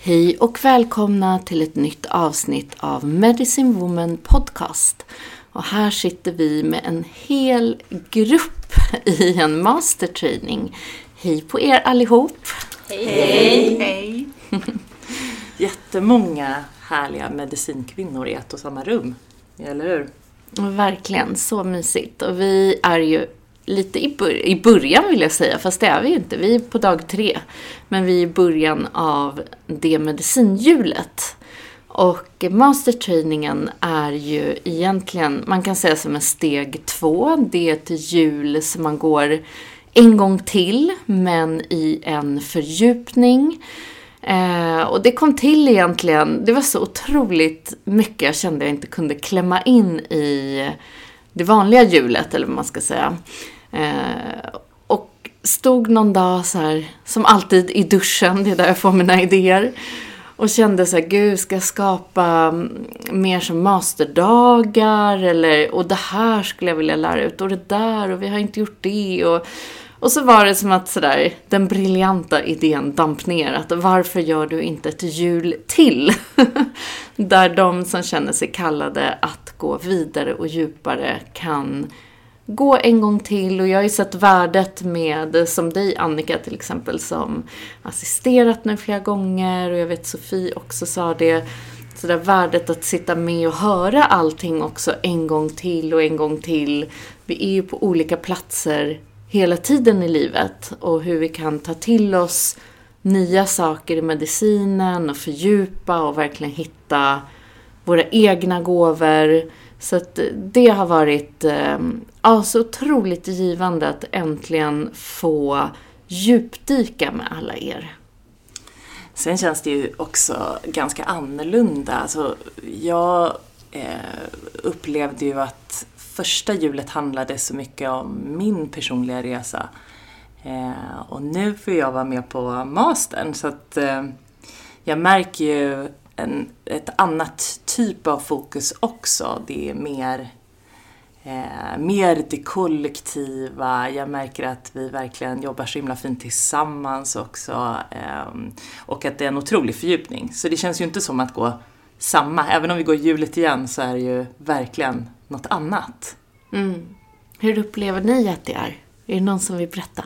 Hej och välkomna till ett nytt avsnitt av Medicine Woman Podcast. Och här sitter vi med en hel grupp i en mastertraining. Hej på er allihop! Hej! Hej! Jättemånga härliga medicinkvinnor i ett och samma rum, eller hur? Verkligen, så mysigt. Och vi är ju lite i, bör i början vill jag säga, fast det är vi ju inte. Vi är på dag tre. Men vi är i början av det medicinhjulet. Och mastertrainingen är ju egentligen, man kan säga som en steg två. Det är ett hjul som man går en gång till, men i en fördjupning. Eh, och det kom till egentligen, det var så otroligt mycket jag kände jag inte kunde klämma in i det vanliga hjulet, eller vad man ska säga. Eh, och stod någon dag så här, som alltid i duschen, det är där jag får mina idéer. Och kände så här, gud, ska jag skapa mm, mer som masterdagar? Eller, och det här skulle jag vilja lära ut, och det där, och vi har inte gjort det. Och, och så var det som att sådär, den briljanta idén damp ner. Att varför gör du inte ett hjul till? Där de som känner sig kallade att gå vidare och djupare kan gå en gång till och jag har ju sett värdet med, som dig Annika till exempel, som assisterat nu flera gånger och jag vet Sofie också sa det. Så där värdet att sitta med och höra allting också en gång till och en gång till. Vi är ju på olika platser hela tiden i livet och hur vi kan ta till oss nya saker i medicinen och fördjupa och verkligen hitta våra egna gåvor. Så att eh, det har varit ehm, ja, så otroligt givande att äntligen få djupdyka med alla er. Sen känns det ju också ganska annorlunda. Alltså, jag eh, upplevde ju att första hjulet handlade så mycket om min personliga resa. Eh, och nu får jag vara med på mastern så att eh, jag märker ju en, ett annat typ av fokus också. Det är mer, eh, mer det kollektiva. Jag märker att vi verkligen jobbar så himla fint tillsammans också. Eh, och att det är en otrolig fördjupning. Så det känns ju inte som att gå samma. Även om vi går hjulet igen så är det ju verkligen något annat. Mm. Hur upplever ni att det är? Är det någon som vill berätta?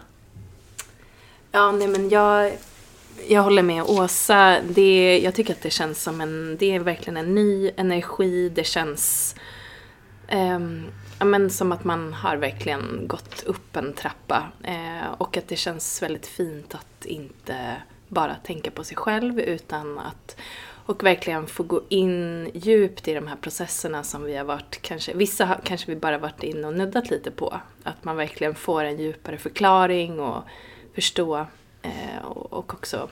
Ja, nej men jag, jag håller med Åsa. Det, jag tycker att det känns som en, det är verkligen en ny energi. Det känns, um, ja, men som att man har verkligen gått upp en trappa. Eh, och att det känns väldigt fint att inte bara tänka på sig själv utan att och verkligen få gå in djupt i de här processerna som vi har varit, kanske, vissa har kanske vi bara varit inne och nuddat lite på. Att man verkligen får en djupare förklaring och förstå eh, och, och också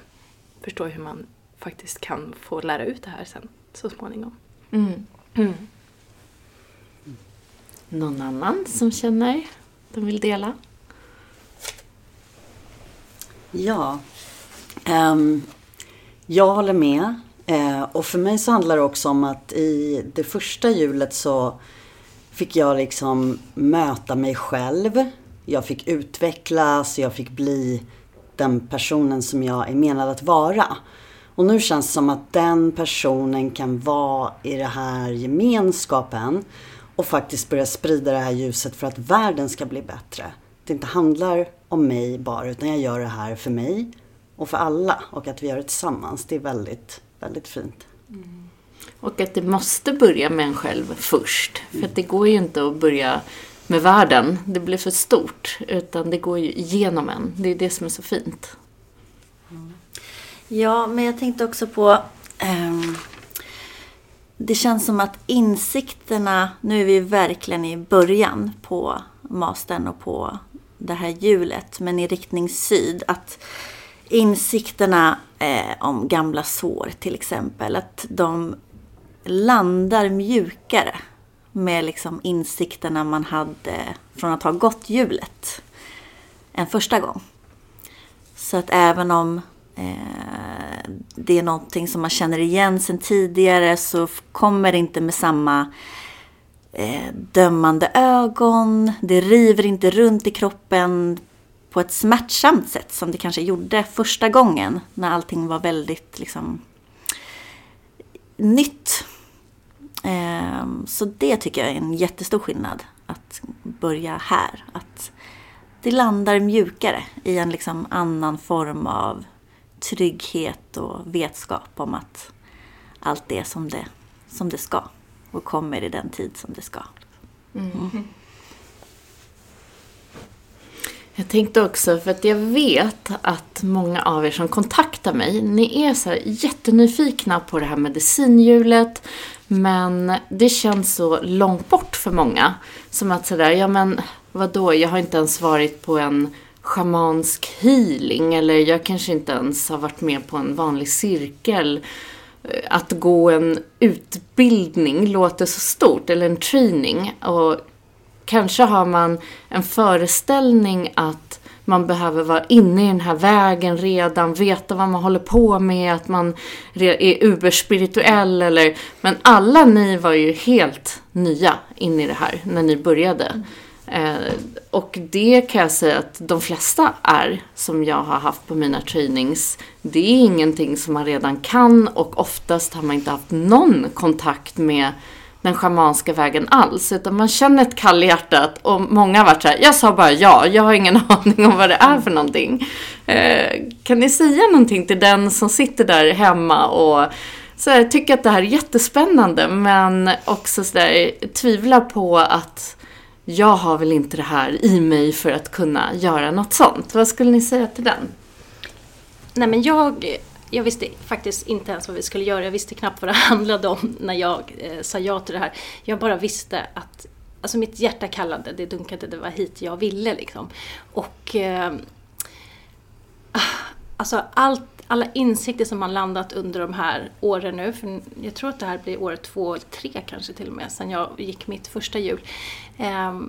förstå hur man faktiskt kan få lära ut det här sen så småningom. Mm. Mm. Någon annan som känner de vill dela? Ja. Ehm, jag håller med. Eh, och för mig så handlar det också om att i det första hjulet så fick jag liksom möta mig själv. Jag fick utvecklas, jag fick bli den personen som jag är menad att vara. Och nu känns det som att den personen kan vara i den här gemenskapen och faktiskt börja sprida det här ljuset för att världen ska bli bättre. Det inte handlar om mig bara, utan jag gör det här för mig och för alla. Och att vi gör det tillsammans, det är väldigt, väldigt fint. Mm. Och att det måste börja med en själv först. För att det går ju inte att börja med världen. Det blir för stort. Utan det går ju igenom en. Det är det som är så fint. Mm. Ja, men jag tänkte också på... um, det känns som att insikterna, nu är vi verkligen i början på mastern och på det här hjulet, men i riktning syd. Att insikterna eh, om gamla sår till exempel, att de landar mjukare med liksom insikterna man hade från att ha gått hjulet en första gång. Så att även om eh, det är någonting som man känner igen sen tidigare så kommer det inte med samma eh, dömande ögon. Det river inte runt i kroppen på ett smärtsamt sätt som det kanske gjorde första gången när allting var väldigt liksom nytt. Ehm, Så det tycker jag är en jättestor skillnad att börja här. Att det landar mjukare i en liksom annan form av trygghet och vetskap om att allt är som det, som det ska och kommer i den tid som det ska. Jag tänkte också, för att jag vet att många av er som kontaktar mig, ni är så jättenyfikna på det här medicinhjulet, men det känns så långt bort för många. Som att sådär, ja men vadå, jag har inte ens varit på en schamansk healing, eller jag kanske inte ens har varit med på en vanlig cirkel. Eh, att gå en utbildning låter så stort, eller en training. Och Kanske har man en föreställning att man behöver vara inne i den här vägen redan, veta vad man håller på med, att man är uberspirituell eller... Men alla ni var ju helt nya in i det här när ni började. Eh, och det kan jag säga att de flesta är, som jag har haft på mina trainings. Det är ingenting som man redan kan och oftast har man inte haft någon kontakt med den schamanska vägen alls. Utan man känner ett kall i hjärtat och många har varit så här, jag sa bara ja, jag har ingen aning om vad det är för någonting. Eh, kan ni säga någonting till den som sitter där hemma och så här, tycker att det här är jättespännande men också så där, tvivlar på att jag har väl inte det här i mig för att kunna göra något sånt. Vad skulle ni säga till den? Nej men jag, jag visste faktiskt inte ens vad vi skulle göra. Jag visste knappt vad det handlade om när jag eh, sa ja till det här. Jag bara visste att alltså mitt hjärta kallade, det dunkade, det var hit jag ville liksom. Och eh, alltså allt, alla insikter som har landat under de här åren nu, för jag tror att det här blir år två, tre kanske till och med, sen jag gick mitt första jul. Eh,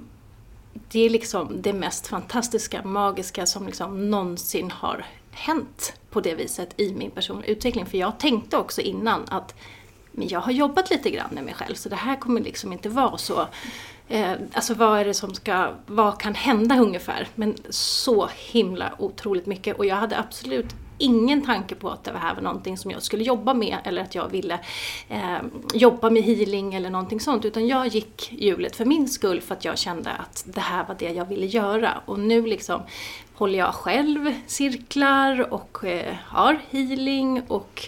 det är liksom det mest fantastiska, magiska som liksom någonsin har hänt på det viset i min personliga utveckling. För jag tänkte också innan att men jag har jobbat lite grann med mig själv så det här kommer liksom inte vara så Eh, alltså vad är det som ska, vad kan hända ungefär? Men så himla otroligt mycket och jag hade absolut ingen tanke på att det här var någonting som jag skulle jobba med eller att jag ville eh, jobba med healing eller någonting sånt. Utan jag gick hjulet för min skull för att jag kände att det här var det jag ville göra. Och nu liksom håller jag själv cirklar och eh, har healing och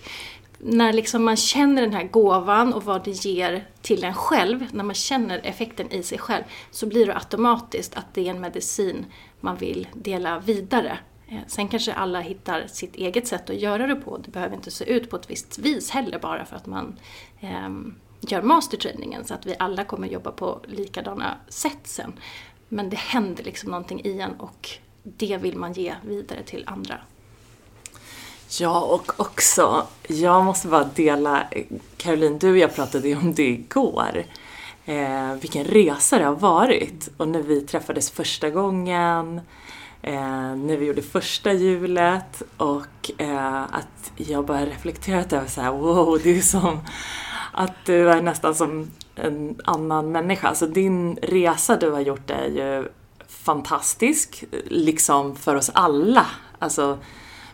när liksom man känner den här gåvan och vad det ger till en själv, när man känner effekten i sig själv, så blir det automatiskt att det är en medicin man vill dela vidare. Eh, sen kanske alla hittar sitt eget sätt att göra det på. Det behöver inte se ut på ett visst vis heller bara för att man eh, gör mastertrainingen så att vi alla kommer jobba på likadana sätt sen. Men det händer liksom någonting i en och det vill man ge vidare till andra. Ja, och också, jag måste bara dela, Caroline, du och jag pratade ju om det igår. Eh, vilken resa det har varit. Och när vi träffades första gången, eh, när vi gjorde första hjulet och eh, att jag bara reflekterat över så här, wow, det är som att du är nästan som en annan människa. Alltså din resa du har gjort är ju fantastisk, liksom för oss alla. Alltså,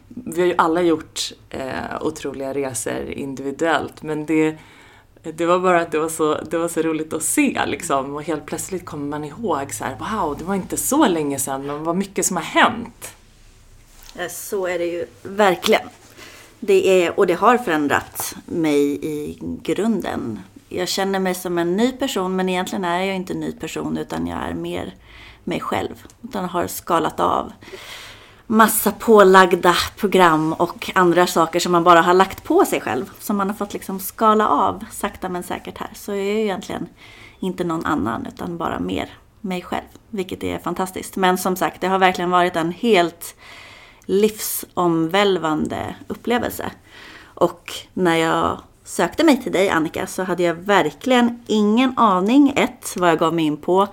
vi har ju alla gjort eh, otroliga resor individuellt men det, det var bara att det var, så, det var så roligt att se liksom och helt plötsligt kommer man ihåg så här, wow, det var inte så länge sedan men vad mycket som har hänt. Så är det ju verkligen. Det är, och det har förändrat mig i grunden. Jag känner mig som en ny person men egentligen är jag inte en ny person utan jag är mer mig själv. Utan har skalat av massa pålagda program och andra saker som man bara har lagt på sig själv. Som man har fått liksom skala av sakta men säkert här. Så jag är ju egentligen inte någon annan utan bara mer mig själv. Vilket är fantastiskt. Men som sagt, det har verkligen varit en helt livsomvälvande upplevelse. Och när jag sökte mig till dig Annika så hade jag verkligen ingen aning, ett, vad jag gav mig in på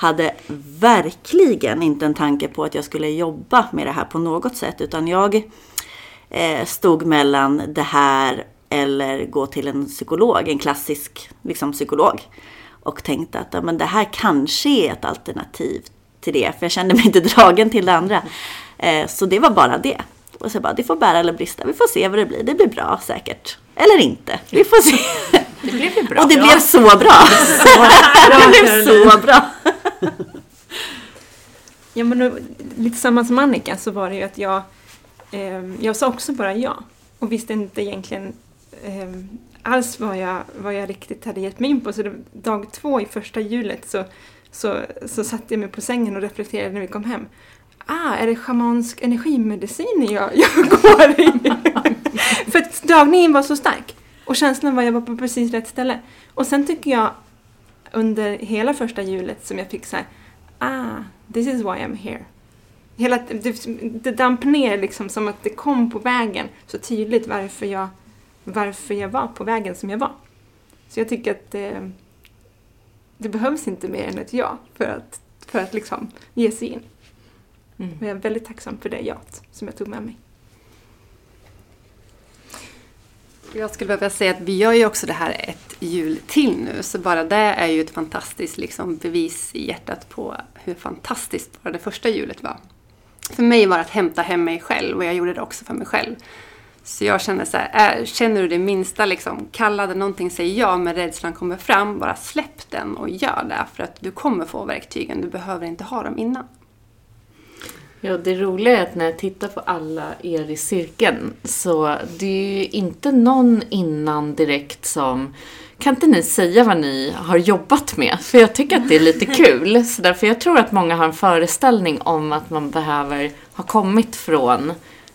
hade verkligen inte en tanke på att jag skulle jobba med det här på något sätt. Utan jag eh, stod mellan det här eller gå till en psykolog, en klassisk liksom, psykolog. Och tänkte att ja, men det här kanske är ett alternativ till det. För jag kände mig inte dragen till det andra. Eh, så det var bara det. Och så bara, det får bära eller brista. Vi får se vad det blir. Det blir bra säkert. Eller inte. Vi får se. Det blev ju bra. Och det bra. blev så bra. det blev så bra. Ja, men lite samma som Annika så var det ju att jag, eh, jag sa också bara ja och visste inte egentligen eh, alls vad jag, vad jag riktigt hade gett mig in på. Så det, dag två i första hjulet så, så, så satte jag mig på sängen och reflekterade när vi kom hem. Ah, är det schamansk energimedicin jag, jag går i? Dragningen var så stark och känslan var att jag var på precis rätt ställe. Och sen tycker jag under hela första hjulet som jag fick så här, ah, this is why I'm here. Hela, det, det damp ner liksom som att det kom på vägen så tydligt varför jag, varför jag var på vägen som jag var. Så jag tycker att det, det behövs inte mer än ett ja för att, för att liksom ge sig in. Mm. Och jag är väldigt tacksam för det jat som jag tog med mig. Jag skulle behöva säga att vi gör ju också det här ett jul till nu, så bara det är ju ett fantastiskt liksom, bevis i hjärtat på hur fantastiskt bara det första julet var. För mig var det att hämta hem mig själv och jag gjorde det också för mig själv. Så jag känner så här, känner du det minsta liksom, kallade någonting säger ja men rädslan kommer fram, bara släpp den och gör det för att du kommer få verktygen, du behöver inte ha dem innan. Ja, det roliga är att när jag tittar på alla er i cirkeln så det är ju inte någon innan direkt som kan inte ni säga vad ni har jobbat med? För jag tycker att det är lite kul. Så därför jag tror att många har en föreställning om att man behöver ha kommit från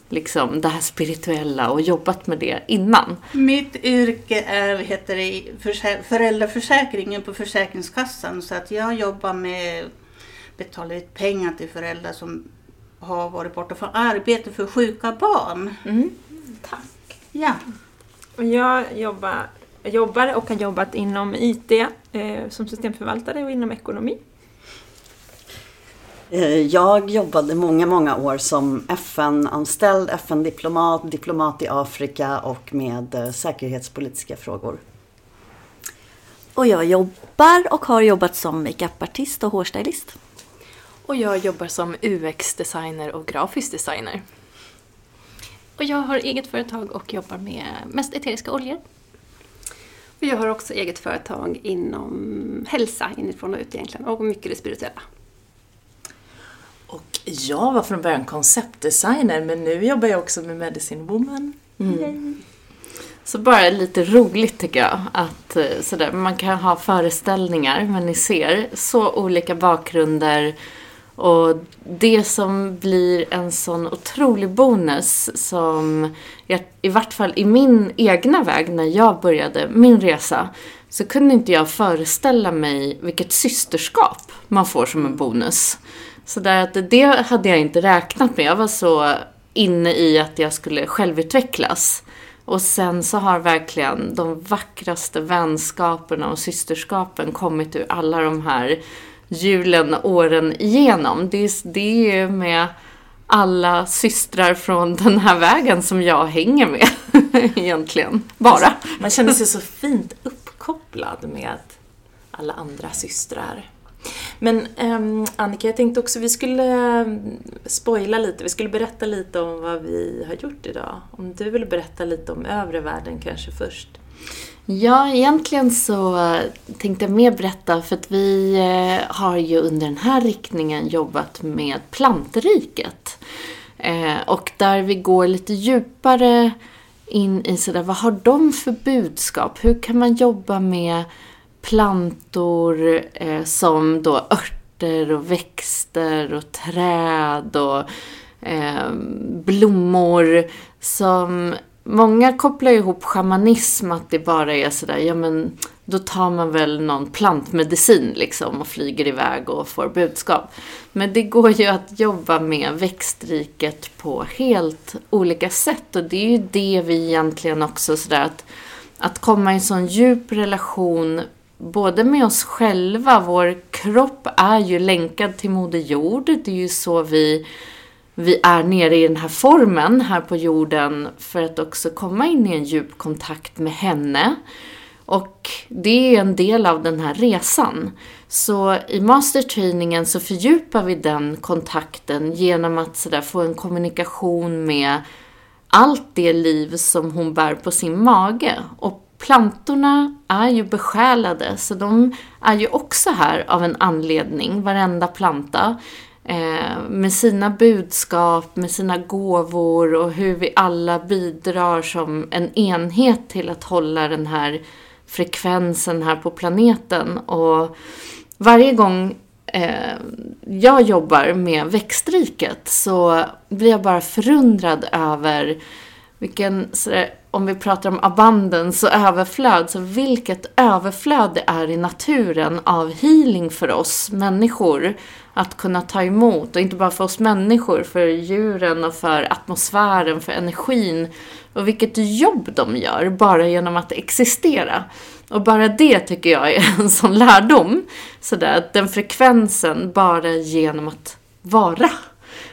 liksom det här spirituella och jobbat med det innan. Mitt yrke är heter det, föräldraförsäkringen på Försäkringskassan så att jag jobbar med betala ut pengar till föräldrar som har varit borta från arbete för sjuka barn. Mm. Tack. Ja. Och jag jobbar, jobbar och har jobbat inom IT eh, som systemförvaltare och inom ekonomi. Eh, jag jobbade många, många år som FN-anställd, FN-diplomat, diplomat i Afrika och med eh, säkerhetspolitiska frågor. Och jag jobbar och har jobbat som makeupartist och hårstylist. Och jag jobbar som UX-designer och grafisk designer. Och jag har eget företag och jobbar med mest eteriska oljor. Och jag har också eget företag inom hälsa inifrån och ut egentligen och mycket det spirituella. Och jag var från början konceptdesigner men nu jobbar jag också med Medicine Woman. Mm. Så bara lite roligt tycker jag. Att eh, sådär, man kan ha föreställningar, men ni ser så olika bakgrunder. Och det som blir en sån otrolig bonus som, jag, i vart fall i min egna väg när jag började min resa, så kunde inte jag föreställa mig vilket systerskap man får som en bonus. Så där att det hade jag inte räknat med. Jag var så inne i att jag skulle självutvecklas. Och sen så har verkligen de vackraste vänskaperna och systerskapen kommit ur alla de här julen åren igenom. Det är, det är med alla systrar från den här vägen som jag hänger med egentligen. Bara. Alltså, man känner sig så fint uppkopplad med alla andra systrar. Men um, Annika, jag tänkte också vi skulle ehm, spoila lite, vi skulle berätta lite om vad vi har gjort idag. Om du vill berätta lite om övre världen kanske först? Ja, egentligen så eh, tänkte jag mer berätta för att vi eh, har ju under den här riktningen jobbat med plantriket. Eh, och där vi går lite djupare in i sådär, vad har de för budskap? Hur kan man jobba med plantor som då örter och växter och träd och blommor som Många kopplar ihop shamanism att det bara är sådär, ja men då tar man väl någon plantmedicin liksom och flyger iväg och får budskap. Men det går ju att jobba med växtriket på helt olika sätt och det är ju det vi egentligen också sådär att, att komma i en sån djup relation både med oss själva, vår kropp är ju länkad till Moder Jord. Det är ju så vi, vi är nere i den här formen här på jorden för att också komma in i en djup kontakt med henne. Och det är en del av den här resan. Så i mastertrainingen så fördjupar vi den kontakten genom att sådär få en kommunikation med allt det liv som hon bär på sin mage. Och plantorna är ju besjälade, så de är ju också här av en anledning, varenda planta. Eh, med sina budskap, med sina gåvor och hur vi alla bidrar som en enhet till att hålla den här frekvensen här på planeten. Och varje gång eh, jag jobbar med växtriket så blir jag bara förundrad över vilken om vi pratar om abundance och överflöd, så vilket överflöd det är i naturen av healing för oss människor att kunna ta emot. Och inte bara för oss människor, för djuren och för atmosfären, för energin. Och vilket jobb de gör bara genom att existera. Och bara det tycker jag är en sån lärdom. Sådär, att den frekvensen bara genom att vara.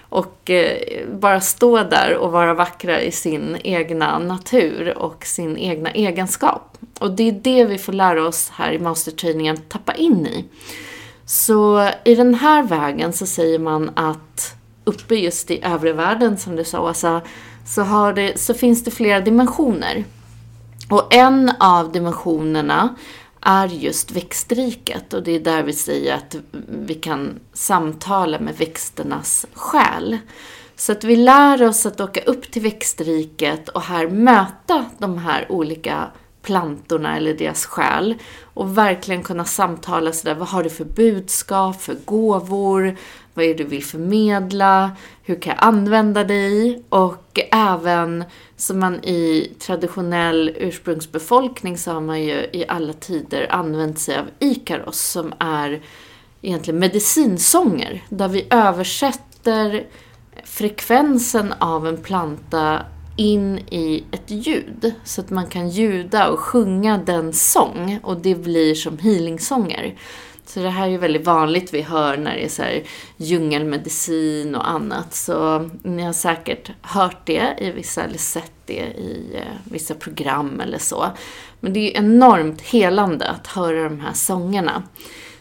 Och eh, bara stå där och vara vackra i sin egna natur och sin egna egenskap. Och det är det vi får lära oss här i mastertrainingen tappa in i. Så i den här vägen så säger man att uppe just i övre världen som du sa Åsa, så, har det, så finns det flera dimensioner. Och en av dimensionerna är just växtriket och det är där vi säger att vi kan samtala med växternas själ. Så att vi lär oss att åka upp till växtriket och här möta de här olika plantorna eller deras själ och verkligen kunna samtala sådär, vad har du för budskap, för gåvor, vad är det du vill förmedla, hur kan jag använda dig? Och även som man i traditionell ursprungsbefolkning så har man ju i alla tider använt sig av Ikaros som är egentligen medicinsånger där vi översätter frekvensen av en planta in i ett ljud så att man kan ljuda och sjunga den sång och det blir som healingsånger. Så det här är ju väldigt vanligt vi hör när det är så här djungelmedicin och annat. Så ni har säkert hört det i vissa, eller sett det i eh, vissa program eller så. Men det är ju enormt helande att höra de här sångerna.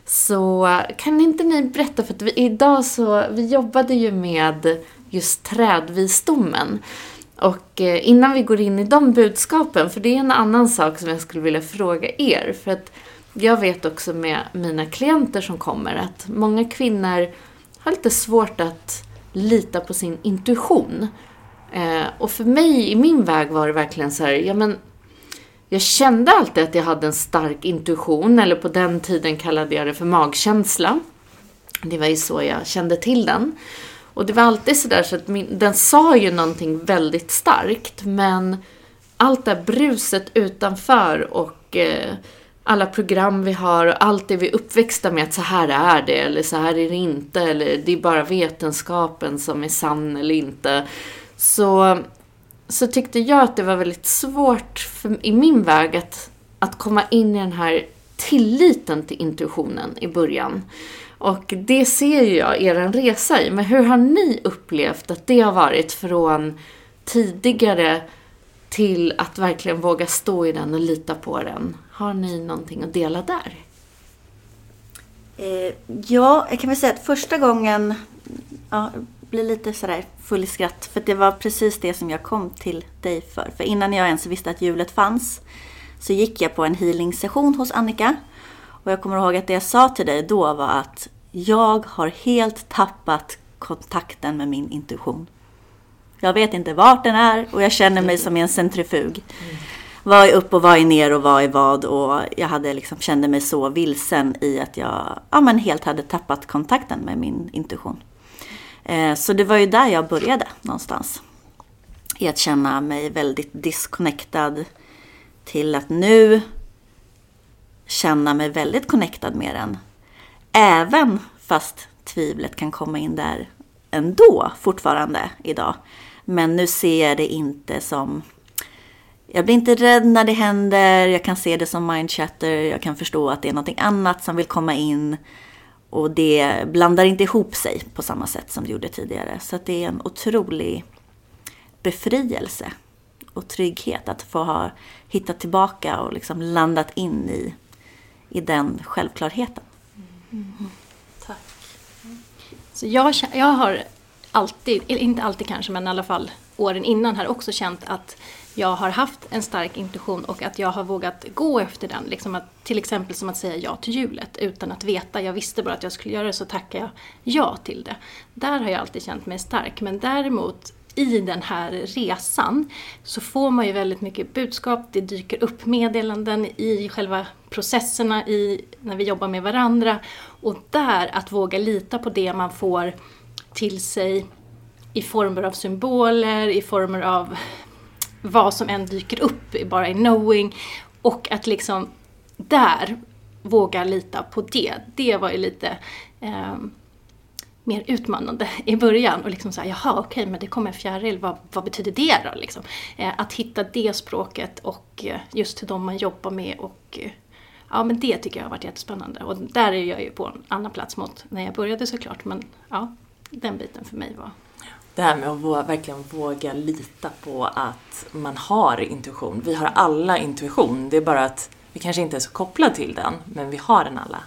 Så eh, kan inte ni berätta, för att vi, idag så, vi jobbade ju med just trädvisdomen. Och eh, innan vi går in i de budskapen, för det är en annan sak som jag skulle vilja fråga er. För att jag vet också med mina klienter som kommer att många kvinnor har lite svårt att lita på sin intuition. Eh, och för mig, i min väg var det verkligen så här, ja men jag kände alltid att jag hade en stark intuition, eller på den tiden kallade jag det för magkänsla. Det var ju så jag kände till den. Och det var alltid sådär så att min, den sa ju någonting väldigt starkt, men allt det bruset utanför och eh, alla program vi har och allt det vi är uppväxta med att så här är det eller så här är det inte eller det är bara vetenskapen som är sann eller inte. Så, så tyckte jag att det var väldigt svårt för, i min väg att, att komma in i den här tilliten till intuitionen i början. Och det ser ju jag er resa i. Men hur har ni upplevt att det har varit från tidigare till att verkligen våga stå i den och lita på den? Har ni någonting att dela där? Eh, ja, jag kan väl säga att första gången ja, blir lite sådär full i skratt. För det var precis det som jag kom till dig för. För innan jag ens visste att hjulet fanns så gick jag på en healing session hos Annika. Och jag kommer ihåg att det jag sa till dig då var att jag har helt tappat kontakten med min intuition. Jag vet inte vart den är och jag känner mig som i en centrifug. Vad är upp och vad är ner och vad är vad? Och jag hade liksom, kände mig så vilsen i att jag ja, men helt hade tappat kontakten med min intuition. Eh, så det var ju där jag började någonstans. I att känna mig väldigt disconnectad till att nu känna mig väldigt connectad med den. Även fast tvivlet kan komma in där ändå fortfarande idag. Men nu ser jag det inte som... Jag blir inte rädd när det händer, jag kan se det som mindchatter, jag kan förstå att det är något annat som vill komma in. Och det blandar inte ihop sig på samma sätt som det gjorde tidigare. Så det är en otrolig befrielse och trygghet att få ha hittat tillbaka och liksom landat in i, i den självklarheten. Mm. Tack. Så jag, jag har alltid, inte alltid kanske, men i alla fall åren innan har också känt att jag har haft en stark intuition och att jag har vågat gå efter den. Liksom att, till exempel som att säga ja till hjulet utan att veta. Jag visste bara att jag skulle göra det så tackar jag ja till det. Där har jag alltid känt mig stark. Men däremot i den här resan så får man ju väldigt mycket budskap, det dyker upp meddelanden i själva processerna i, när vi jobbar med varandra. Och där, att våga lita på det man får till sig i former av symboler, i former av vad som än dyker upp, bara i knowing. Och att liksom där våga lita på det. Det var ju lite eh, mer utmanande i början. Och liksom såhär, jaha okej, men det kommer en fjäril, vad, vad betyder det då? Liksom. Eh, att hitta det språket och eh, just hur de man jobbar med och eh, Ja men det tycker jag har varit jättespännande och där är jag ju på en annan plats mot när jag började såklart men ja, den biten för mig var det här med att våga, verkligen våga lita på att man har intuition. Vi har alla intuition, det är bara att vi kanske inte är så kopplade till den, men vi har den alla.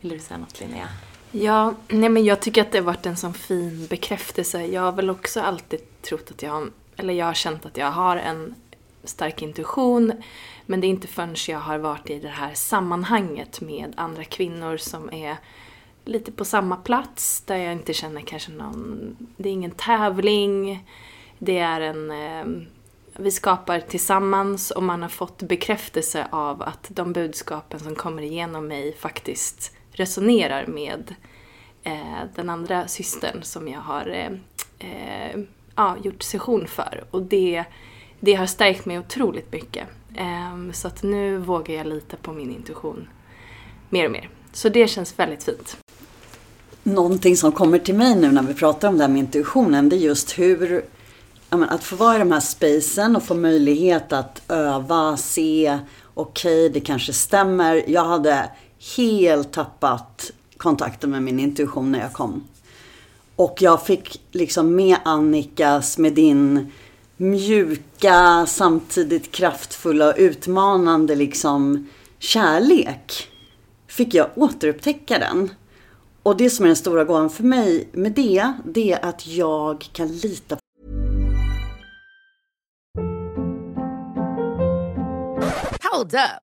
Vill du säga något Linnea? Ja, nej men jag tycker att det har varit en sån fin bekräftelse. Jag har väl också alltid trott att jag, eller jag har känt att jag har en stark intuition. Men det är inte förrän jag har varit i det här sammanhanget med andra kvinnor som är lite på samma plats där jag inte känner kanske någon, det är ingen tävling, det är en, eh, vi skapar tillsammans och man har fått bekräftelse av att de budskapen som kommer igenom mig faktiskt resonerar med eh, den andra systern som jag har eh, eh, ja, gjort session för. Och det, det har stärkt mig otroligt mycket. Eh, så att nu vågar jag lita på min intuition mer och mer. Så det känns väldigt fint. Någonting som kommer till mig nu när vi pratar om det här med intuitionen, det är just hur att få vara i de här spacen och få möjlighet att öva, se, okej, okay, det kanske stämmer. Jag hade helt tappat kontakten med min intuition när jag kom. Och jag fick liksom med Annikas, med din mjuka, samtidigt kraftfulla och utmanande liksom kärlek. Fick jag återupptäcka den. Och det som är den stora gåvan för mig med det, det är att jag kan lita på Hold up.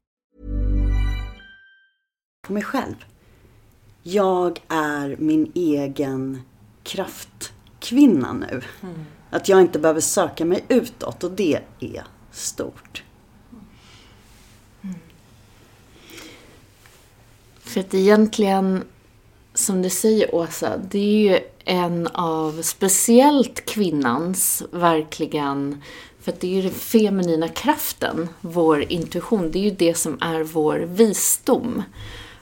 På mig själv. Jag är min egen kraftkvinna nu. Att jag inte behöver söka mig utåt och det är stort. För att egentligen, som du säger Åsa, det är ju en av speciellt kvinnans verkligen, för det är ju den feminina kraften, vår intuition, det är ju det som är vår visdom.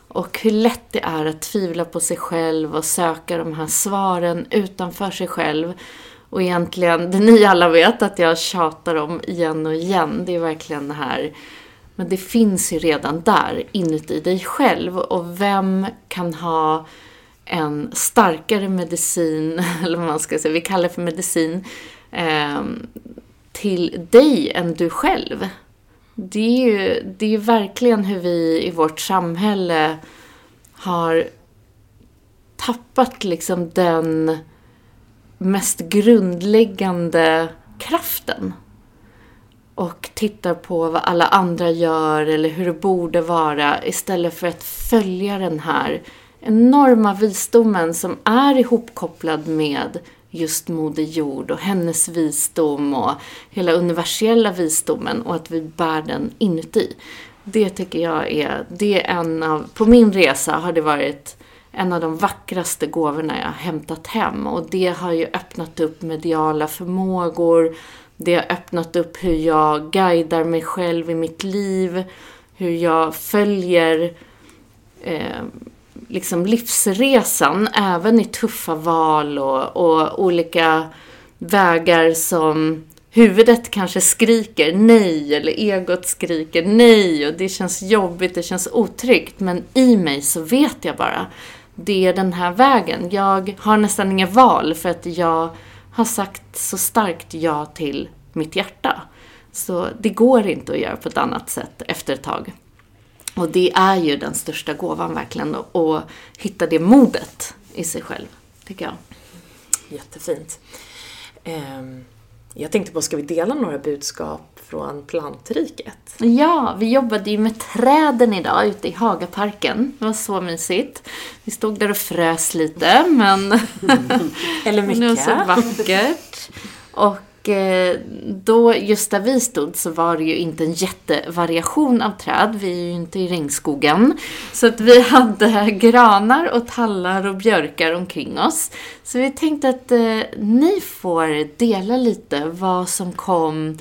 Och hur lätt det är att tvivla på sig själv och söka de här svaren utanför sig själv. Och egentligen, det ni alla vet att jag tjatar om igen och igen, det är verkligen det här men det finns ju redan där inuti dig själv. Och vem kan ha en starkare medicin, eller vad man ska säga, vi kallar det för medicin, eh, till dig än du själv? Det är ju det är verkligen hur vi i vårt samhälle har tappat liksom den mest grundläggande kraften. Och tittar på vad alla andra gör eller hur det borde vara istället för att följa den här enorma visdomen som är ihopkopplad med just Moder Jord och hennes visdom och hela universella visdomen och att vi bär den inuti. Det tycker jag är, det är en av, på min resa har det varit en av de vackraste gåvorna jag har hämtat hem. Och det har ju öppnat upp mediala förmågor, det har öppnat upp hur jag guidar mig själv i mitt liv, hur jag följer eh, liksom livsresan, även i tuffa val och, och olika vägar som huvudet kanske skriker nej eller egot skriker nej och det känns jobbigt, det känns otryggt. Men i mig så vet jag bara, det är den här vägen. Jag har nästan inga val för att jag har sagt så starkt ja till mitt hjärta. Så det går inte att göra på ett annat sätt efter ett tag. Och det är ju den största gåvan verkligen, att hitta det modet i sig själv, tycker jag. Jättefint. Ehm, Jag tänkte på, ska vi dela några budskap från plantriket? Ja, vi jobbade ju med träden idag ute i Hagaparken. Det var så mysigt. Vi stod där och frös lite, men... Eller mycket. Det var så vackert. Och Eh, då, just där vi stod, så var det ju inte en jättevariation av träd. Vi är ju inte i regnskogen. Så att vi hade granar och tallar och björkar omkring oss. Så vi tänkte att eh, ni får dela lite vad som kom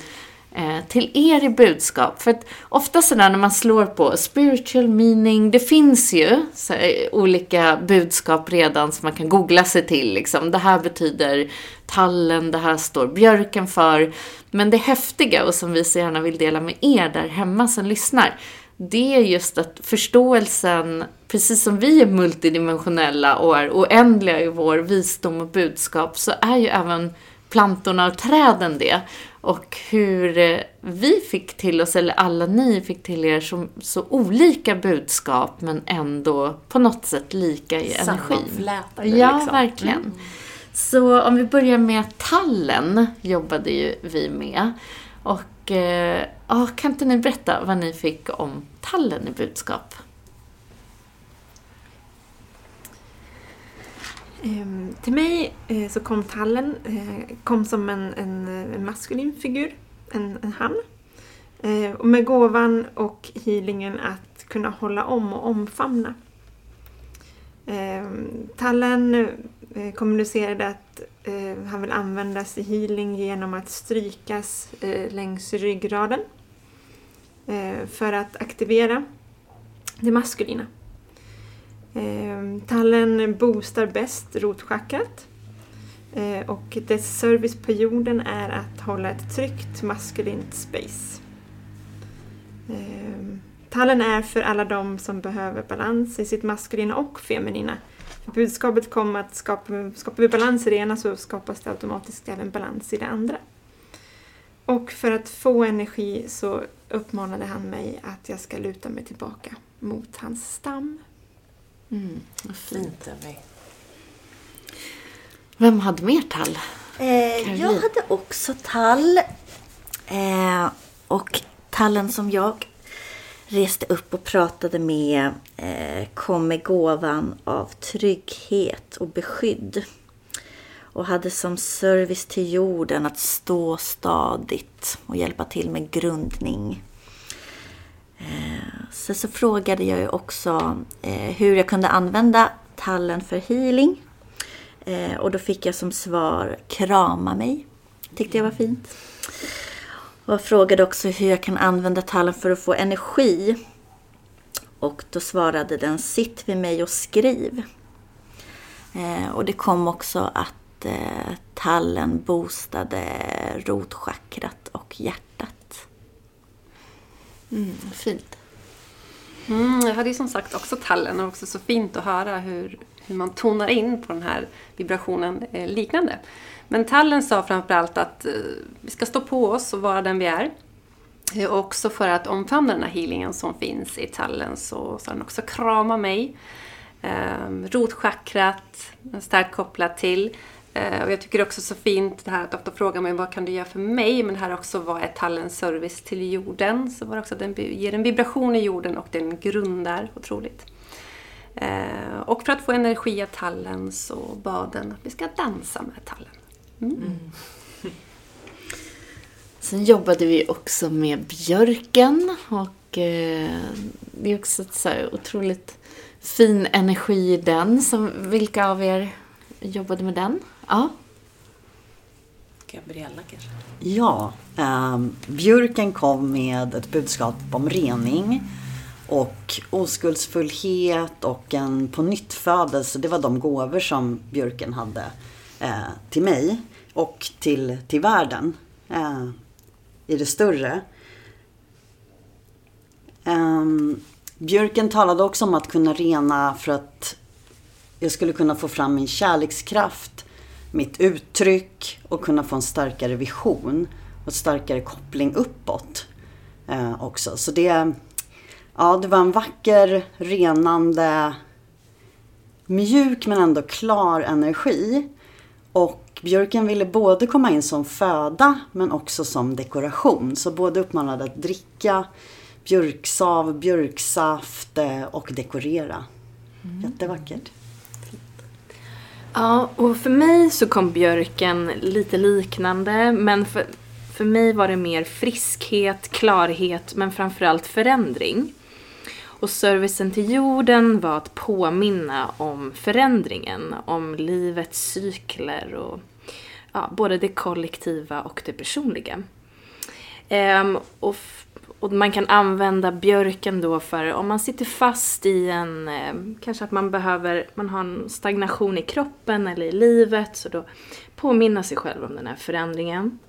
Eh, till er i budskap. För att ofta sådär när man slår på spiritual meaning, det finns ju så, här, olika budskap redan som man kan googla sig till. Liksom. Det här betyder tallen, det här står björken för. Men det häftiga och som vi så gärna vill dela med er där hemma som lyssnar, det är just att förståelsen, precis som vi är multidimensionella och är oändliga i vår visdom och budskap, så är ju även plantorna och träden det. Och hur eh, vi fick till oss, eller alla ni fick till er, så, så olika budskap men ändå på något sätt lika i energin. Sammanflätade Ja, liksom. verkligen. Mm. Så om vi börjar med tallen, jobbade ju vi med. Och eh, kan inte ni berätta vad ni fick om tallen i budskap? Eh, till mig eh, så kom tallen eh, kom som en, en, en maskulin figur, en, en han. Eh, och med gåvan och healingen att kunna hålla om och omfamna. Eh, tallen eh, kommunicerade att eh, han vill användas i healing genom att strykas eh, längs ryggraden eh, för att aktivera det maskulina. Eh, tallen boostar bäst rotchakrat eh, och dess service på jorden är att hålla ett tryggt maskulint space. Eh, tallen är för alla de som behöver balans i sitt maskulina och feminina. För budskapet kom att skapa, skapar vi balans i det ena så skapas det automatiskt även balans i det andra. Och för att få energi så uppmanade han mig att jag ska luta mig tillbaka mot hans stam. Mm, vad fint dig. Vem hade mer tall? Eh, jag hade också tall. Eh, och tallen som jag reste upp och pratade med eh, kom med gåvan av trygghet och beskydd. Och hade som service till jorden att stå stadigt och hjälpa till med grundning. Sen så, så frågade jag ju också eh, hur jag kunde använda tallen för healing. Eh, och då fick jag som svar krama mig. Tyckte jag var fint. Och jag frågade också hur jag kan använda tallen för att få energi. Och då svarade den sitt vid mig och skriv. Och det kom också att tallen boostade rotchakrat och hjärtat. Mm, fint. Mm, jag hade ju som sagt också tallen och också så fint att höra hur, hur man tonar in på den här vibrationen eh, liknande. Men tallen sa framförallt att eh, vi ska stå på oss och vara den vi är. Eh, också för att omfamna den här healingen som finns i tallen så sa den också krama mig. Eh, rotchakrat, starkt kopplat till. Eh, och jag tycker också så fint det här att ofta frågar mig vad kan du göra för mig? Men här också vad är tallens service till jorden? Så var det också att den ger en vibration i jorden och den grundar otroligt. Eh, och för att få energi av tallen så bad den att vi ska dansa med tallen. Mm. Mm. Sen jobbade vi också med björken och eh, det är också så otroligt fin energi i den. Som, vilka av er jobbade med den? Ja. Gabriella kanske? Ja, eh, björken kom med ett budskap om rening och oskuldsfullhet och en på nytt födelse. Det var de gåvor som björken hade eh, till mig och till, till världen eh, i det större. Um, björken talade också om att kunna rena för att jag skulle kunna få fram min kärlekskraft, mitt uttryck och kunna få en starkare vision och starkare koppling uppåt eh, också. Så det, ja, det var en vacker, renande, mjuk men ändå klar energi. Och björken ville både komma in som föda men också som dekoration. Så både uppmanade att dricka björksav, björksaft eh, och dekorera. Mm. Jättevackert. Ja, och för mig så kom björken lite liknande, men för, för mig var det mer friskhet, klarhet, men framförallt förändring. Och servicen till jorden var att påminna om förändringen, om livets cykler och ja, både det kollektiva och det personliga. Ehm, och, och, man kan använda björken då för om man sitter fast i en, eh, kanske att man behöver, man har en stagnation i kroppen eller i livet, så då påminna sig själv om den här förändringen.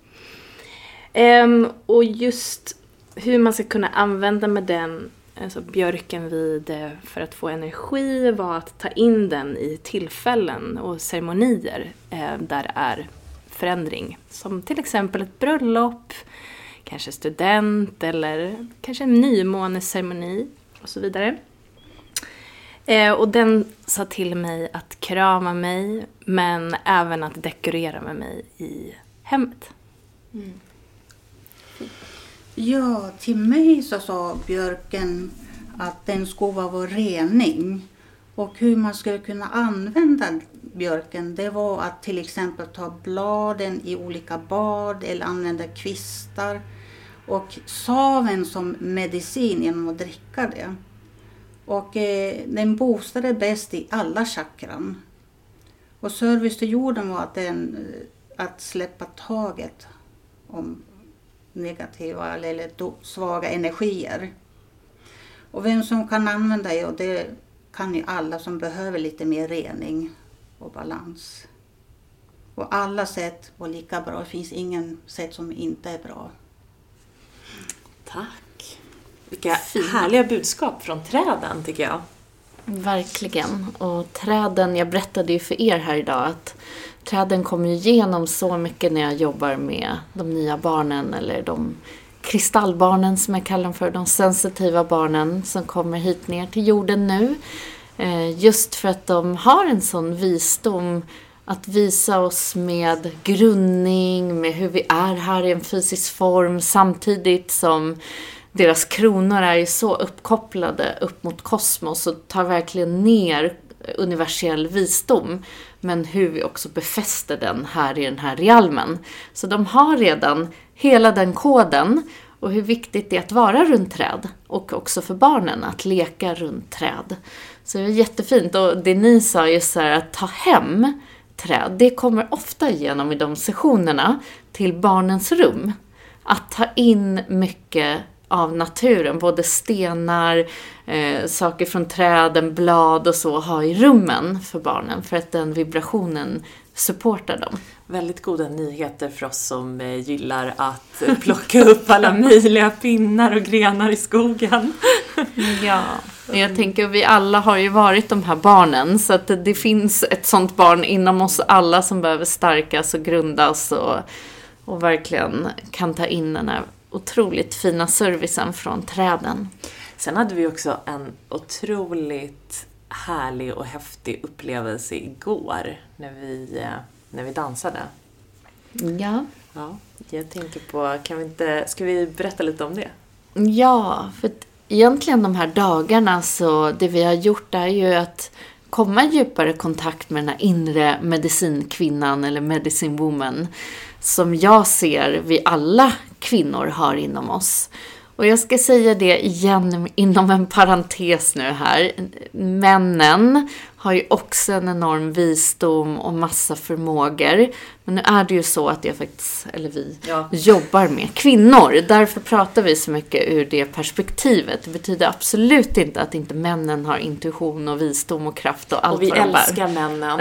Ehm, och just hur man ska kunna använda med den alltså björken vid eh, för att få energi var att ta in den i tillfällen och ceremonier eh, där det är förändring. Som till exempel ett bröllop, kanske student eller kanske en nymåneceremoni och så vidare. Eh, och den sa till mig att krama mig men även att dekorera med mig i hemmet. Mm. Ja, till mig så sa björken att den skulle vara vår rening. Och hur man skulle kunna använda björken det var att till exempel ta bladen i olika bad eller använda kvistar och saven som medicin genom att dricka det. Och eh, den boostade bäst i alla chakran. Och service till jorden var att, den, eh, att släppa taget om negativa eller svaga energier. Och vem som kan använda det, och det kan ju alla som behöver lite mer rening och balans. Och alla sätt var lika bra. Det finns ingen sätt som inte är bra. Tack! Vilka Fina. härliga budskap från träden tycker jag. Verkligen. Och träden, jag berättade ju för er här idag att träden kommer igenom så mycket när jag jobbar med de nya barnen eller de kristallbarnen som jag kallar dem för, de sensitiva barnen som kommer hit ner till jorden nu. Eh, just för att de har en sån visdom att visa oss med grundning, med hur vi är här i en fysisk form samtidigt som deras kronor är så uppkopplade upp mot kosmos och tar verkligen ner universell visdom. Men hur vi också befäster den här i den här realmen. Så de har redan hela den koden och hur viktigt det är att vara runt träd. Och också för barnen att leka runt träd. Så det är jättefint. Och det ni sa just så här, att ta hem träd, det kommer ofta igenom i de sessionerna till barnens rum. Att ta in mycket av naturen, både stenar, eh, saker från träden, blad och så, ha i rummen för barnen för att den vibrationen supportar dem. Väldigt goda nyheter för oss som eh, gillar att plocka upp alla möjliga pinnar och grenar i skogen. Ja, jag tänker vi alla har ju varit de här barnen så att det finns ett sånt barn inom oss alla som behöver stärkas och grundas och, och verkligen kan ta in den här otroligt fina servicen från träden. Sen hade vi också en otroligt härlig och häftig upplevelse igår när vi, eh, när vi dansade. Ja. ja. Jag tänker på, kan vi inte, ska vi berätta lite om det? Ja, för egentligen de här dagarna så det vi har gjort är ju att komma i djupare kontakt med den här inre medicinkvinnan eller medicine woman som jag ser vi alla kvinnor har inom oss. Och jag ska säga det igen inom en parentes nu här. Männen har ju också en enorm visdom och massa förmågor. Men nu är det ju så att jag faktiskt, eller vi, ja. jobbar med kvinnor. Därför pratar vi så mycket ur det perspektivet. Det betyder absolut inte att inte männen har intuition och visdom och kraft och allt och vi vad de älskar männen.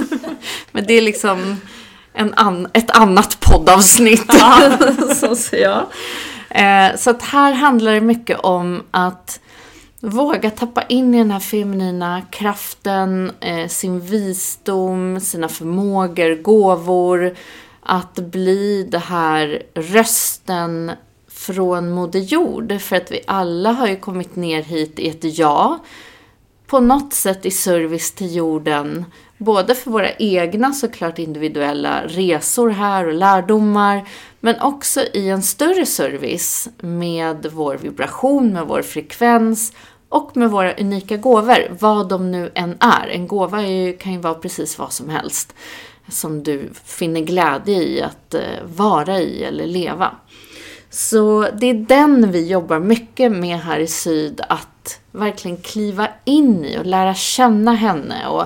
Men det är liksom en an, ett annat poddavsnitt. så ser jag. Eh, så att här handlar det mycket om att våga tappa in i den här feminina kraften, eh, sin visdom, sina förmågor, gåvor. Att bli det här rösten från Moder Jord. För att vi alla har ju kommit ner hit i ett ja. På något sätt i service till jorden. Både för våra egna såklart individuella resor här och lärdomar. Men också i en större service med vår vibration, med vår frekvens och med våra unika gåvor, vad de nu än är. En gåva ju, kan ju vara precis vad som helst som du finner glädje i att eh, vara i eller leva. Så det är den vi jobbar mycket med här i syd, att verkligen kliva in i och lära känna henne. Och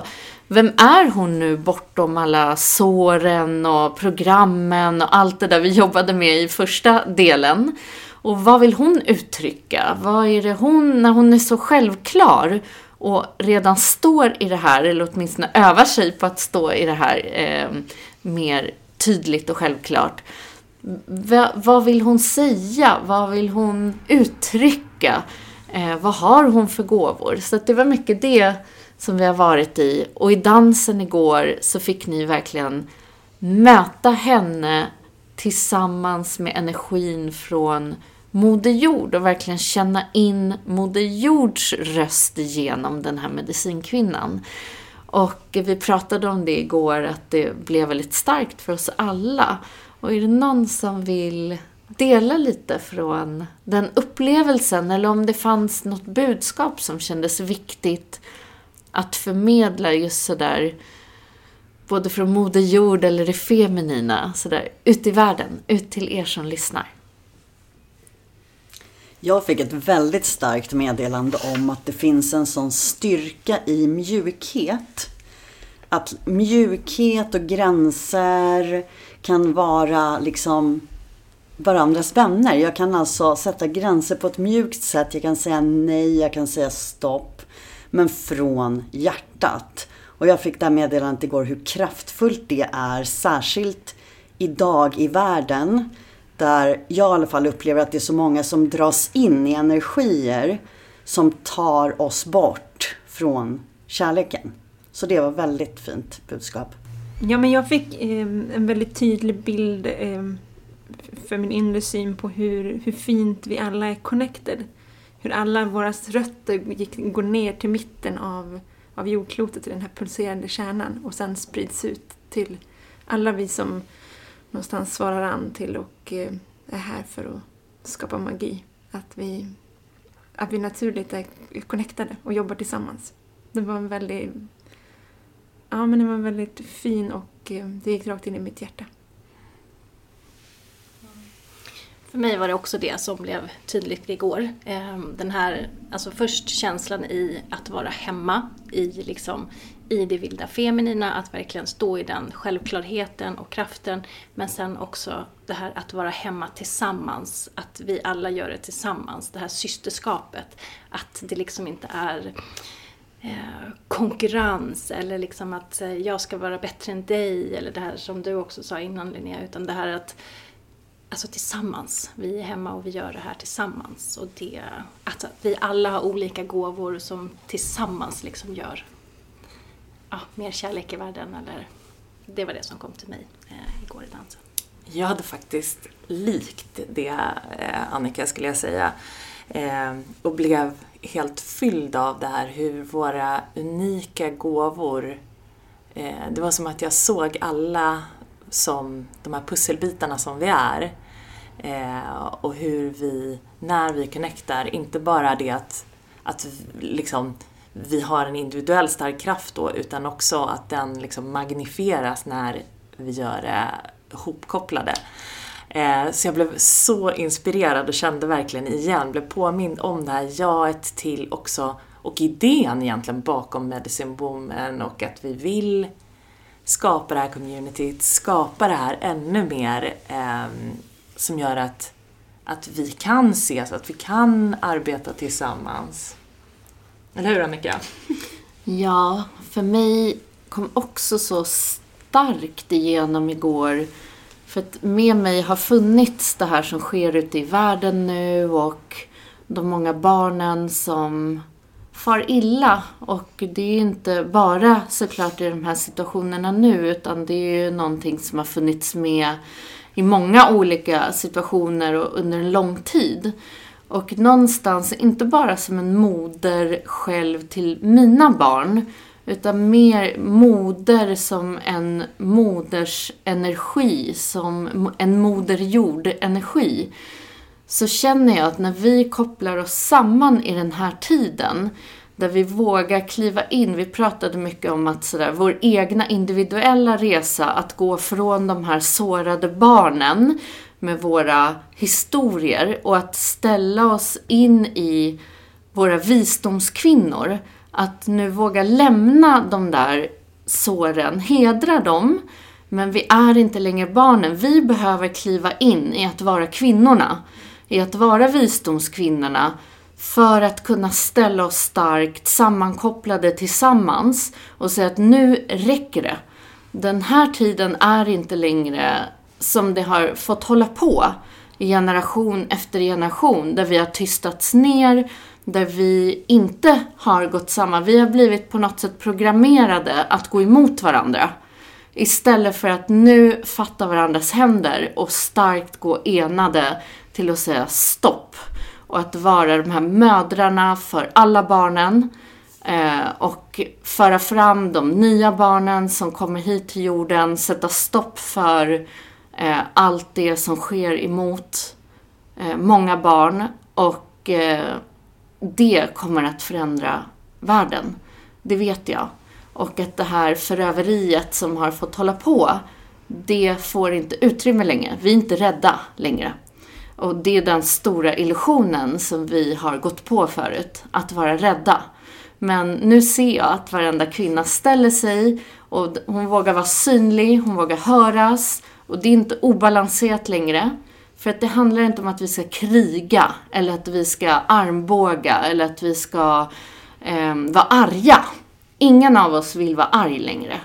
vem är hon nu bortom alla såren och programmen och allt det där vi jobbade med i första delen? Och vad vill hon uttrycka? Vad är det hon, när hon är så självklar och redan står i det här, eller åtminstone övar sig på att stå i det här eh, mer tydligt och självklart. V vad vill hon säga? Vad vill hon uttrycka? Eh, vad har hon för gåvor? Så det var mycket det som vi har varit i. Och i dansen igår så fick ni verkligen möta henne tillsammans med energin från Moder Jord och verkligen känna in Moder Jords röst genom den här medicinkvinnan. Och vi pratade om det igår, att det blev väldigt starkt för oss alla. Och är det någon som vill dela lite från den upplevelsen eller om det fanns något budskap som kändes viktigt att förmedla just sådär både från Moder Jord eller det feminina sådär ut i världen, ut till er som lyssnar. Jag fick ett väldigt starkt meddelande om att det finns en sån styrka i mjukhet. Att mjukhet och gränser kan vara liksom varandras vänner. Jag kan alltså sätta gränser på ett mjukt sätt. Jag kan säga nej, jag kan säga stopp. Men från hjärtat. Och jag fick det här meddelandet igår hur kraftfullt det är, särskilt idag i världen. Där jag i alla fall upplever att det är så många som dras in i energier som tar oss bort från kärleken. Så det var väldigt fint budskap. Ja, men jag fick eh, en väldigt tydlig bild eh, för min inre syn på hur, hur fint vi alla är connected. Hur alla våra rötter gick, går ner till mitten av, av jordklotet, till den här pulserande kärnan och sen sprids ut till alla vi som någonstans svarar an till och eh, är här för att skapa magi. Att vi, att vi naturligt är connectade och jobbar tillsammans. Det var en väldigt, ja, men det var väldigt fin och eh, det gick rakt in i mitt hjärta. För mig var det också det som blev tydligt igår. Ehm, den här, alltså först känslan i att vara hemma i, liksom, i det vilda feminina, att verkligen stå i den självklarheten och kraften. Men sen också det här att vara hemma tillsammans, att vi alla gör det tillsammans. Det här systerskapet. Att det liksom inte är eh, konkurrens eller liksom att eh, jag ska vara bättre än dig eller det här som du också sa innan Linnea, utan det här att alltså tillsammans. Vi är hemma och vi gör det här tillsammans. Och det, att vi alla har olika gåvor som tillsammans liksom gör ja, mer kärlek i världen. Eller, det var det som kom till mig eh, igår i dansen. Jag hade faktiskt likt det, eh, Annika, skulle jag säga. Eh, och blev helt fylld av det här hur våra unika gåvor eh, det var som att jag såg alla som de här pusselbitarna som vi är. Eh, och hur vi, när vi connectar, inte bara det att, att liksom, vi har en individuell stark kraft då, utan också att den liksom magnifieras när vi gör det hopkopplade. Eh, så jag blev så inspirerad och kände verkligen igen, blev påmind om det här jaet till också, och idén egentligen bakom Medicine Woman och att vi vill skapa det här communityt, skapa det här ännu mer eh, som gör att, att vi kan ses, att vi kan arbeta tillsammans. Eller hur Annika? Ja, för mig kom också så starkt igenom igår. För att med mig har funnits det här som sker ute i världen nu och de många barnen som far illa. Och det är inte bara såklart i de här situationerna nu utan det är ju någonting som har funnits med i många olika situationer och under en lång tid. Och någonstans, inte bara som en moder själv till mina barn, utan mer moder som en moders energi, som en moderjord energi. Så känner jag att när vi kopplar oss samman i den här tiden, där vi vågar kliva in. Vi pratade mycket om att sådär, vår egna individuella resa, att gå från de här sårade barnen med våra historier och att ställa oss in i våra visdomskvinnor. Att nu våga lämna de där såren, hedra dem, men vi är inte längre barnen. Vi behöver kliva in i att vara kvinnorna, i att vara visdomskvinnorna för att kunna ställa oss starkt sammankopplade tillsammans och säga att nu räcker det. Den här tiden är inte längre som det har fått hålla på i generation efter generation, där vi har tystats ner, där vi inte har gått samman. Vi har blivit på något sätt programmerade att gå emot varandra. Istället för att nu fatta varandras händer och starkt gå enade till att säga stopp och att vara de här mödrarna för alla barnen eh, och föra fram de nya barnen som kommer hit till jorden, sätta stopp för eh, allt det som sker emot eh, många barn och eh, det kommer att förändra världen. Det vet jag. Och att det här föröveriet som har fått hålla på, det får inte utrymme längre. Vi är inte rädda längre. Och det är den stora illusionen som vi har gått på förut, att vara rädda. Men nu ser jag att varenda kvinna ställer sig och hon vågar vara synlig, hon vågar höras och det är inte obalanserat längre. För att det handlar inte om att vi ska kriga eller att vi ska armbåga eller att vi ska eh, vara arga. Ingen av oss vill vara arg längre.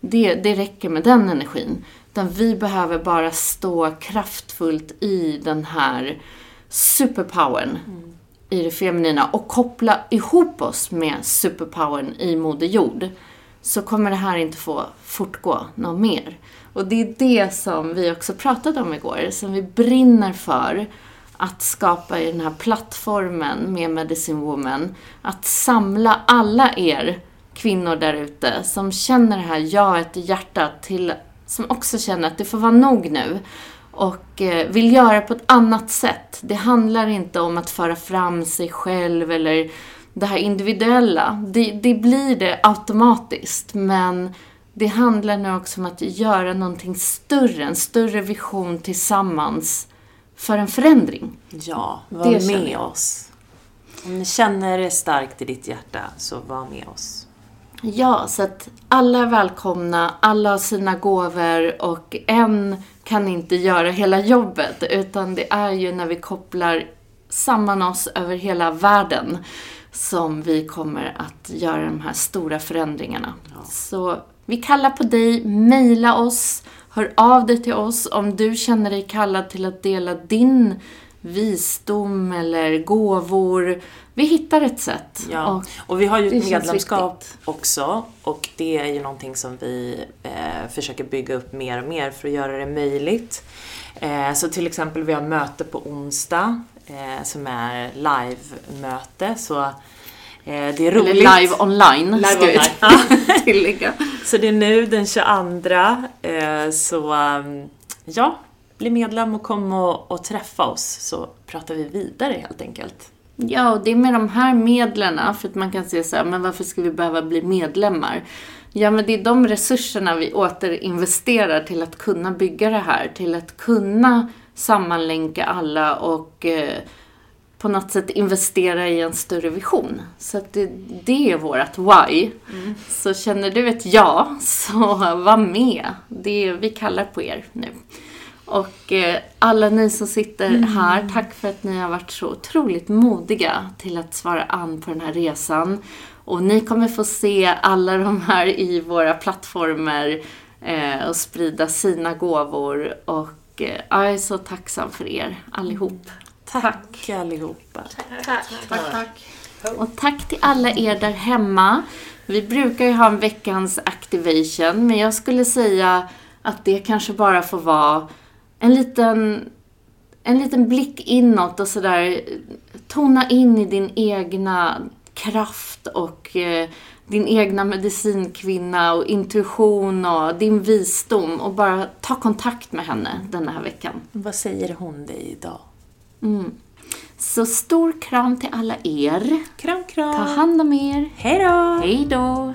Det, det räcker med den energin. Utan vi behöver bara stå kraftfullt i den här superpowern mm. i det feminina och koppla ihop oss med superpowern i Moder Jord. Så kommer det här inte få fortgå något mer. Och det är det som vi också pratade om igår, som vi brinner för att skapa i den här plattformen med Medicine Woman. Att samla alla er kvinnor där ute som känner det här jaet i hjärtat till, som också känner att det får vara nog nu och eh, vill göra på ett annat sätt. Det handlar inte om att föra fram sig själv eller det här individuella. Det, det blir det automatiskt, men det handlar nu också om att göra någonting större, en större vision tillsammans för en förändring. Ja, var det med oss. Om ni känner det starkt i ditt hjärta, så var med oss. Ja, så att alla är välkomna, alla har sina gåvor och en kan inte göra hela jobbet, utan det är ju när vi kopplar samman oss över hela världen som vi kommer att göra de här stora förändringarna. Ja. Så vi kallar på dig, mejla oss, hör av dig till oss om du känner dig kallad till att dela din visdom eller gåvor. Vi hittar ett sätt. Ja, och, och vi har ju ett medlemskap också och det är ju någonting som vi eh, försöker bygga upp mer och mer för att göra det möjligt. Eh, så till exempel vi har möte på onsdag eh, som är live-möte. Så eh, det är roligt. Eller live online, live ska online. tillägga. så det är nu den 22. Eh, så ehm, ja, bli medlem och kom och, och träffa oss så pratar vi vidare helt enkelt. Ja, och det är med de här medlen, för att man kan säga så här, men varför ska vi behöva bli medlemmar? Ja, men det är de resurserna vi återinvesterar till att kunna bygga det här, till att kunna sammanlänka alla och eh, på något sätt investera i en större vision. Så att det, det är vårt why. Mm. Så känner du ett ja, så var med. Det vi kallar på er nu. Och eh, alla ni som sitter mm. här, tack för att ni har varit så otroligt modiga till att svara an på den här resan. Och ni kommer få se alla de här i våra plattformar eh, och sprida sina gåvor. Och eh, jag är så tacksam för er allihop. Tack, tack allihopa. Tack. Tack, tack, tack. Och tack till alla er där hemma. Vi brukar ju ha en veckans activation, men jag skulle säga att det kanske bara får vara en liten, en liten blick inåt och sådär tona in i din egna kraft och eh, din egna medicinkvinna och intuition och din visdom och bara ta kontakt med henne den här veckan. Vad säger hon dig idag? Mm. Så stor kram till alla er. Kram, kram. Ta hand om er. Hej då! Hej då!